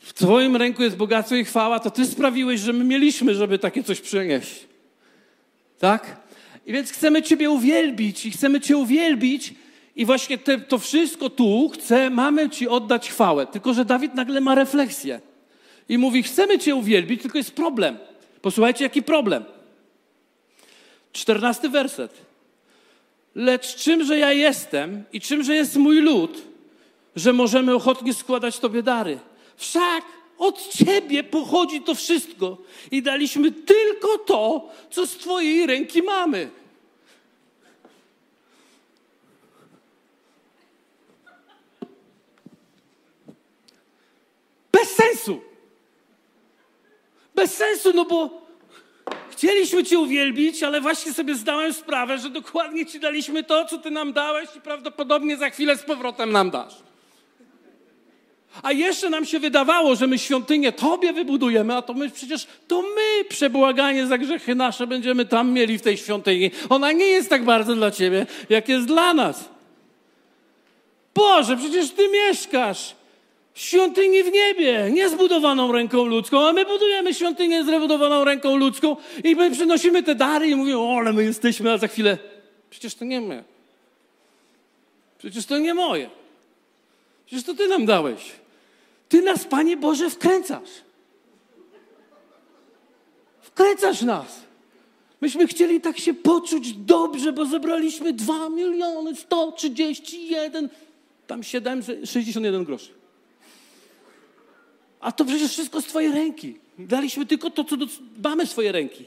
W Twoim ręku jest bogactwo i chwała, to Ty sprawiłeś, że my mieliśmy, żeby takie coś przynieść. Tak? I więc chcemy Ciebie uwielbić i chcemy Cię uwielbić i właśnie te, to wszystko tu chce, mamy Ci oddać chwałę. Tylko, że Dawid nagle ma refleksję i mówi, chcemy Cię uwielbić, tylko jest problem. Posłuchajcie, jaki problem. Czternasty werset. Lecz czymże ja jestem i czymże jest mój lud, że możemy ochotnie składać Tobie dary? Wszak od Ciebie pochodzi to wszystko i daliśmy tylko to, co z Twojej ręki mamy. Bez sensu. Bez sensu, no bo Chcieliśmy Cię uwielbić, ale właśnie sobie zdałem sprawę, że dokładnie Ci daliśmy to, co Ty nam dałeś i prawdopodobnie za chwilę z powrotem nam dasz. A jeszcze nam się wydawało, że my świątynię Tobie wybudujemy, a to my przecież, to my przebłaganie za grzechy nasze będziemy tam mieli w tej świątyni. Ona nie jest tak bardzo dla Ciebie, jak jest dla nas. Boże, przecież Ty mieszkasz w świątyni w niebie, nie zbudowaną ręką ludzką, a my budujemy świątynię zbudowaną ręką ludzką i my przynosimy te dary i mówimy, o, ale my jesteśmy, a za chwilę, przecież to nie my. Przecież to nie moje. Przecież to Ty nam dałeś. Ty nas, Panie Boże, wkręcasz. Wkręcasz nas. Myśmy chcieli tak się poczuć dobrze, bo zebraliśmy 2 miliony 131, tam 7, 61 groszy. A to przecież wszystko z Twojej ręki. Daliśmy tylko to, co mamy swoje ręki.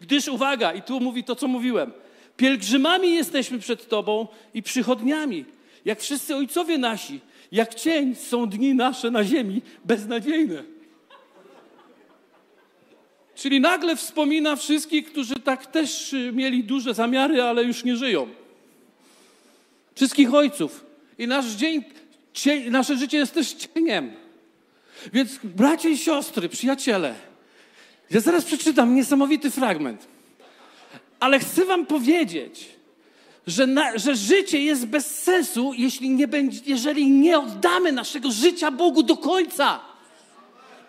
Gdyż uwaga, i tu mówi to, co mówiłem. Pielgrzymami jesteśmy przed Tobą i przychodniami, jak wszyscy ojcowie nasi. Jak cień są dni nasze na ziemi beznadziejne. Czyli nagle wspomina wszystkich, którzy tak też y, mieli duże zamiary, ale już nie żyją. Wszystkich ojców. I nasz dzień, cień, nasze życie jest też cieniem. Więc bracia i siostry, przyjaciele, ja zaraz przeczytam niesamowity fragment. Ale chcę wam powiedzieć, że, na, że życie jest bez sensu, jeśli nie, będzie, jeżeli nie oddamy naszego życia Bogu do końca.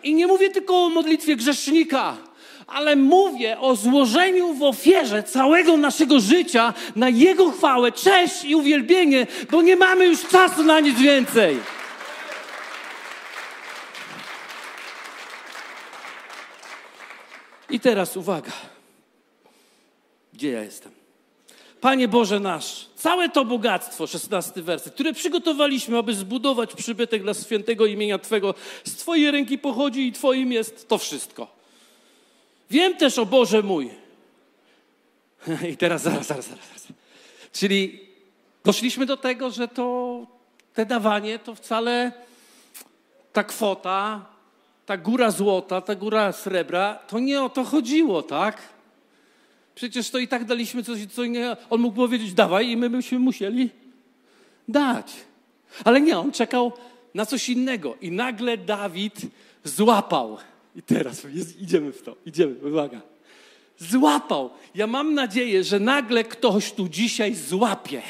I nie mówię tylko o modlitwie grzesznika, ale mówię o złożeniu w ofierze całego naszego życia na Jego chwałę, cześć i uwielbienie, bo nie mamy już czasu na nic więcej. I teraz uwaga. Gdzie ja jestem? Panie Boże nasz, całe to bogactwo, szesnasty werset, które przygotowaliśmy, aby zbudować przybytek dla świętego imienia Twego, z Twojej ręki pochodzi i Twoim jest to wszystko. Wiem też, o Boże mój. I teraz zaraz, zaraz, zaraz. Czyli doszliśmy do tego, że to te dawanie to wcale ta kwota, ta góra złota, ta góra srebra, to nie o to chodziło, tak? Przecież to i tak daliśmy coś, co nie. On mógł powiedzieć, dawaj, i my byśmy musieli dać. Ale nie, on czekał na coś innego. I nagle Dawid złapał. I teraz jest, idziemy w to, idziemy, uwaga. Złapał. Ja mam nadzieję, że nagle ktoś tu dzisiaj złapie.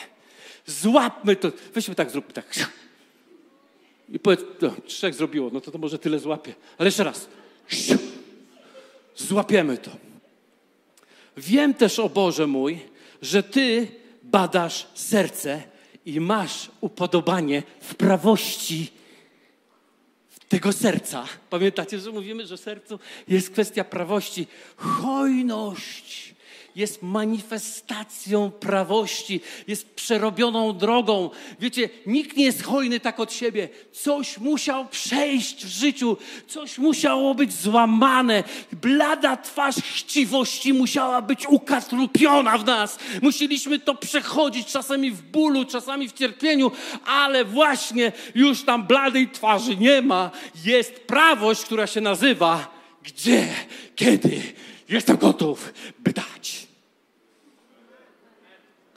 Złapmy to. Weźmy tak, zróbmy tak. I powiedz, no, trzech zrobiło, no to to może tyle złapie. Ale jeszcze raz. Złapiemy to. Wiem też, o Boże mój, że Ty badasz serce i masz upodobanie w prawości tego serca. Pamiętacie, że mówimy, że sercu jest kwestia prawości. Hojność jest manifestacją prawości, jest przerobioną drogą. Wiecie, nikt nie jest hojny tak od siebie. Coś musiał przejść w życiu, coś musiało być złamane. Blada twarz chciwości musiała być ukatrupiona w nas. Musieliśmy to przechodzić, czasami w bólu, czasami w cierpieniu, ale właśnie już tam bladej twarzy nie ma. Jest prawość, która się nazywa gdzie, kiedy jestem gotów, by dać.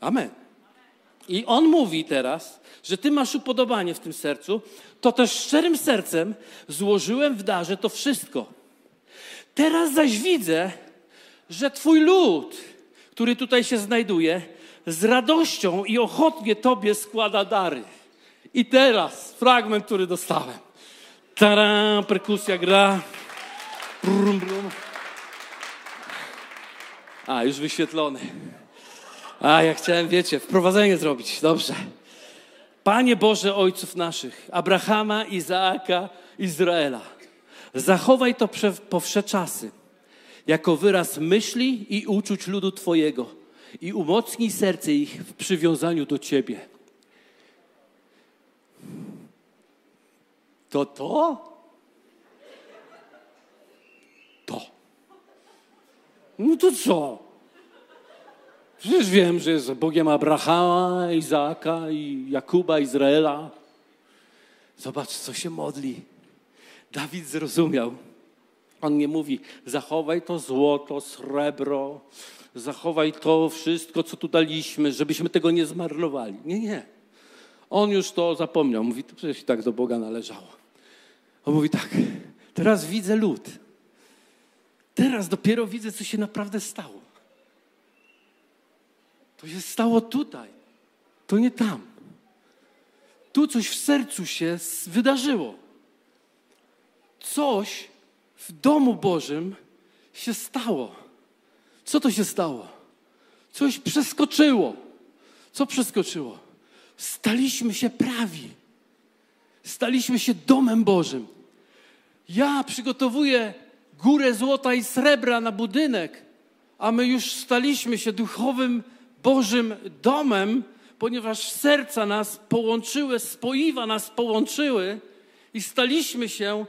Amen. I on mówi teraz, że ty masz upodobanie w tym sercu, to też szczerym sercem złożyłem w darze to wszystko. Teraz zaś widzę, że twój lud, który tutaj się znajduje, z radością i ochotnie tobie składa dary. I teraz fragment, który dostałem. Tara, perkusja gra. Brum, brum. A, już wyświetlony. A, ja chciałem, wiecie, wprowadzenie zrobić. Dobrze. Panie Boże Ojców naszych, Abrahama, Izaaka, Izraela, zachowaj to po wsze czasy, jako wyraz myśli i uczuć ludu Twojego i umocnij serce ich w przywiązaniu do Ciebie. To? To. No to co? Przecież wiem, że jest Bogiem Abrahama, Izaaka i Jakuba, Izraela. Zobacz, co się modli. Dawid zrozumiał. On nie mówi, zachowaj to złoto, srebro, zachowaj to wszystko, co tu daliśmy, żebyśmy tego nie zmarnowali. Nie, nie. On już to zapomniał. Mówi, to przecież tak do Boga należało. On mówi tak, teraz widzę lud. Teraz dopiero widzę, co się naprawdę stało. To się stało tutaj, to nie tam. Tu coś w sercu się wydarzyło. Coś w domu Bożym się stało. Co to się stało? Coś przeskoczyło. Co przeskoczyło? Staliśmy się prawi. Staliśmy się domem Bożym. Ja przygotowuję górę złota i srebra na budynek, a my już staliśmy się duchowym Bożym domem, ponieważ serca nas połączyły, spoiwa nas połączyły i staliśmy się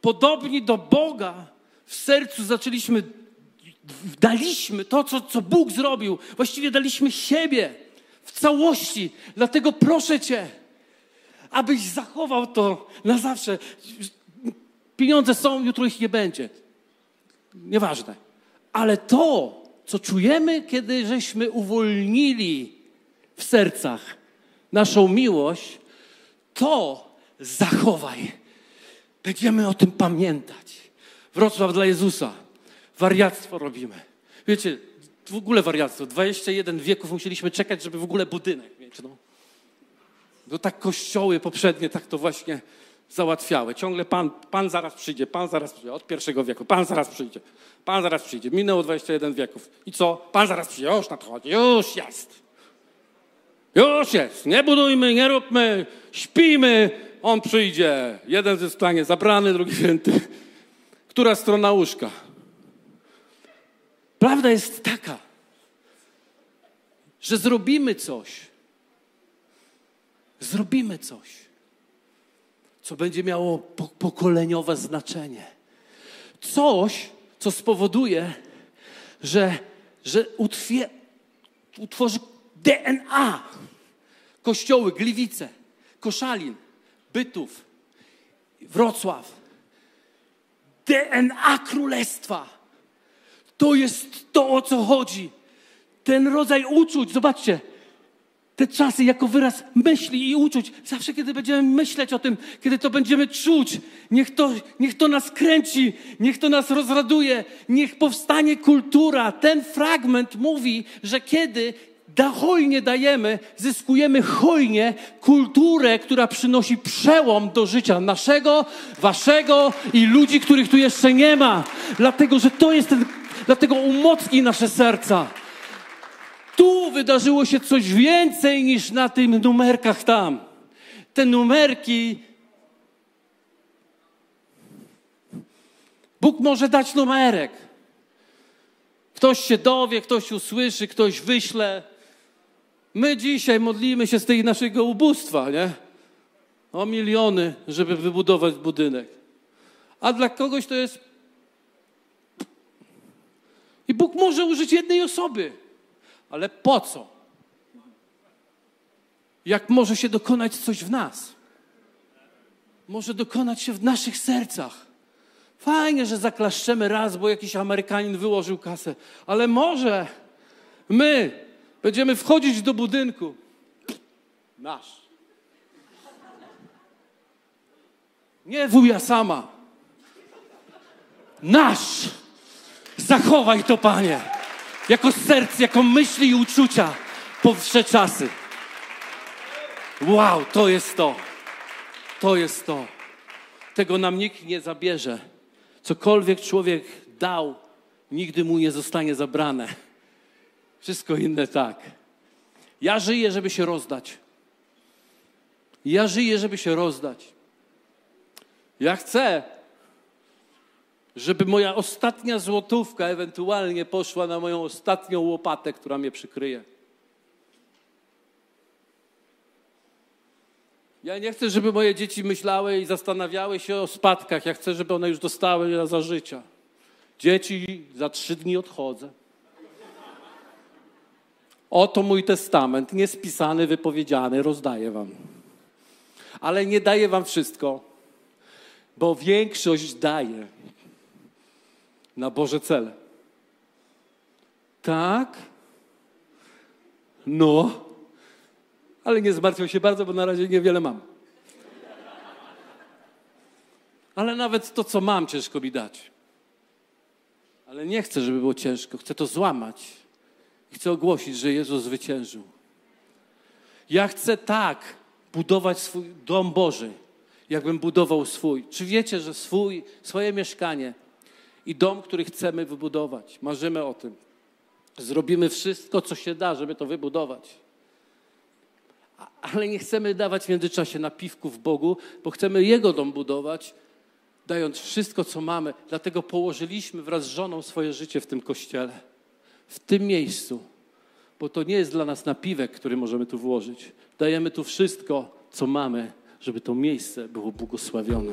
podobni do Boga. W sercu zaczęliśmy, daliśmy to, co, co Bóg zrobił. Właściwie daliśmy siebie w całości. Dlatego proszę Cię, abyś zachował to na zawsze. Pieniądze są, jutro ich nie będzie. Nieważne. Ale to, co czujemy, kiedy żeśmy uwolnili w sercach naszą miłość, to zachowaj. Będziemy o tym pamiętać. Wrocław dla Jezusa. Wariactwo robimy. Wiecie, w ogóle wariactwo. 21 wieków musieliśmy czekać, żeby w ogóle budynek mieć. No. No tak kościoły poprzednie tak to właśnie załatwiały. Ciągle pan, pan zaraz przyjdzie, Pan zaraz przyjdzie, od pierwszego wieku, Pan zaraz przyjdzie, Pan zaraz przyjdzie. Minęło 21 wieków. I co? Pan zaraz przyjdzie, już nadchodzi, już jest. Już jest. Nie budujmy, nie róbmy, śpimy, On przyjdzie. Jeden zostanie zabrany, drugi święty. Która strona łóżka? Prawda jest taka, że zrobimy coś. Zrobimy coś co będzie miało pokoleniowe znaczenie. Coś, co spowoduje, że, że utwie, utworzy DNA. Kościoły, Gliwice, Koszalin, Bytów, Wrocław. DNA Królestwa. To jest to, o co chodzi. Ten rodzaj uczuć, zobaczcie, te czasy jako wyraz myśli i uczuć. Zawsze, kiedy będziemy myśleć o tym, kiedy to będziemy czuć, niech to, niech to nas kręci, niech to nas rozraduje, niech powstanie kultura. Ten fragment mówi, że kiedy da hojnie dajemy, zyskujemy hojnie kulturę, która przynosi przełom do życia naszego, waszego i ludzi, których tu jeszcze nie ma. Dlatego, że to jest ten, dlatego umocni nasze serca. Tu wydarzyło się coś więcej niż na tych numerkach tam. Te numerki. Bóg może dać numerek. Ktoś się dowie, ktoś usłyszy, ktoś wyśle. My dzisiaj modlimy się z tej naszego ubóstwa, nie? O miliony, żeby wybudować budynek. A dla kogoś to jest. I Bóg może użyć jednej osoby. Ale po co? Jak może się dokonać coś w nas? Może dokonać się w naszych sercach. Fajnie, że zaklaszczemy raz, bo jakiś Amerykanin wyłożył kasę, ale może my będziemy wchodzić do budynku. Nasz. Nie wuja sama. Nasz. Zachowaj to, Panie jako serc, jako myśli i uczucia po wsze czasy. Wow, to jest to. To jest to. Tego nam nikt nie zabierze. Cokolwiek człowiek dał, nigdy mu nie zostanie zabrane. Wszystko inne tak. Ja żyję, żeby się rozdać. Ja żyję, żeby się rozdać. Ja chcę, żeby moja ostatnia złotówka ewentualnie poszła na moją ostatnią łopatę, która mnie przykryje. Ja nie chcę, żeby moje dzieci myślały i zastanawiały się o spadkach. Ja chcę, żeby one już dostały za życia. Dzieci, za trzy dni odchodzę. Oto mój testament, niespisany, wypowiedziany, rozdaję wam. Ale nie daję wam wszystko, bo większość daje na Boże cele. Tak? No, ale nie zmartwią się bardzo, bo na razie niewiele mam. ale nawet to, co mam, ciężko mi dać. Ale nie chcę, żeby było ciężko. Chcę to złamać. Chcę ogłosić, że Jezus zwyciężył. Ja chcę tak budować swój dom Boży, jakbym budował swój. Czy wiecie, że swój, swoje mieszkanie i dom, który chcemy wybudować, marzymy o tym. Zrobimy wszystko, co się da, żeby to wybudować. Ale nie chcemy dawać w międzyczasie napiwków Bogu, bo chcemy Jego dom budować, dając wszystko, co mamy. Dlatego położyliśmy wraz z żoną swoje życie w tym kościele, w tym miejscu, bo to nie jest dla nas napiwek, który możemy tu włożyć. Dajemy tu wszystko, co mamy, żeby to miejsce było błogosławione.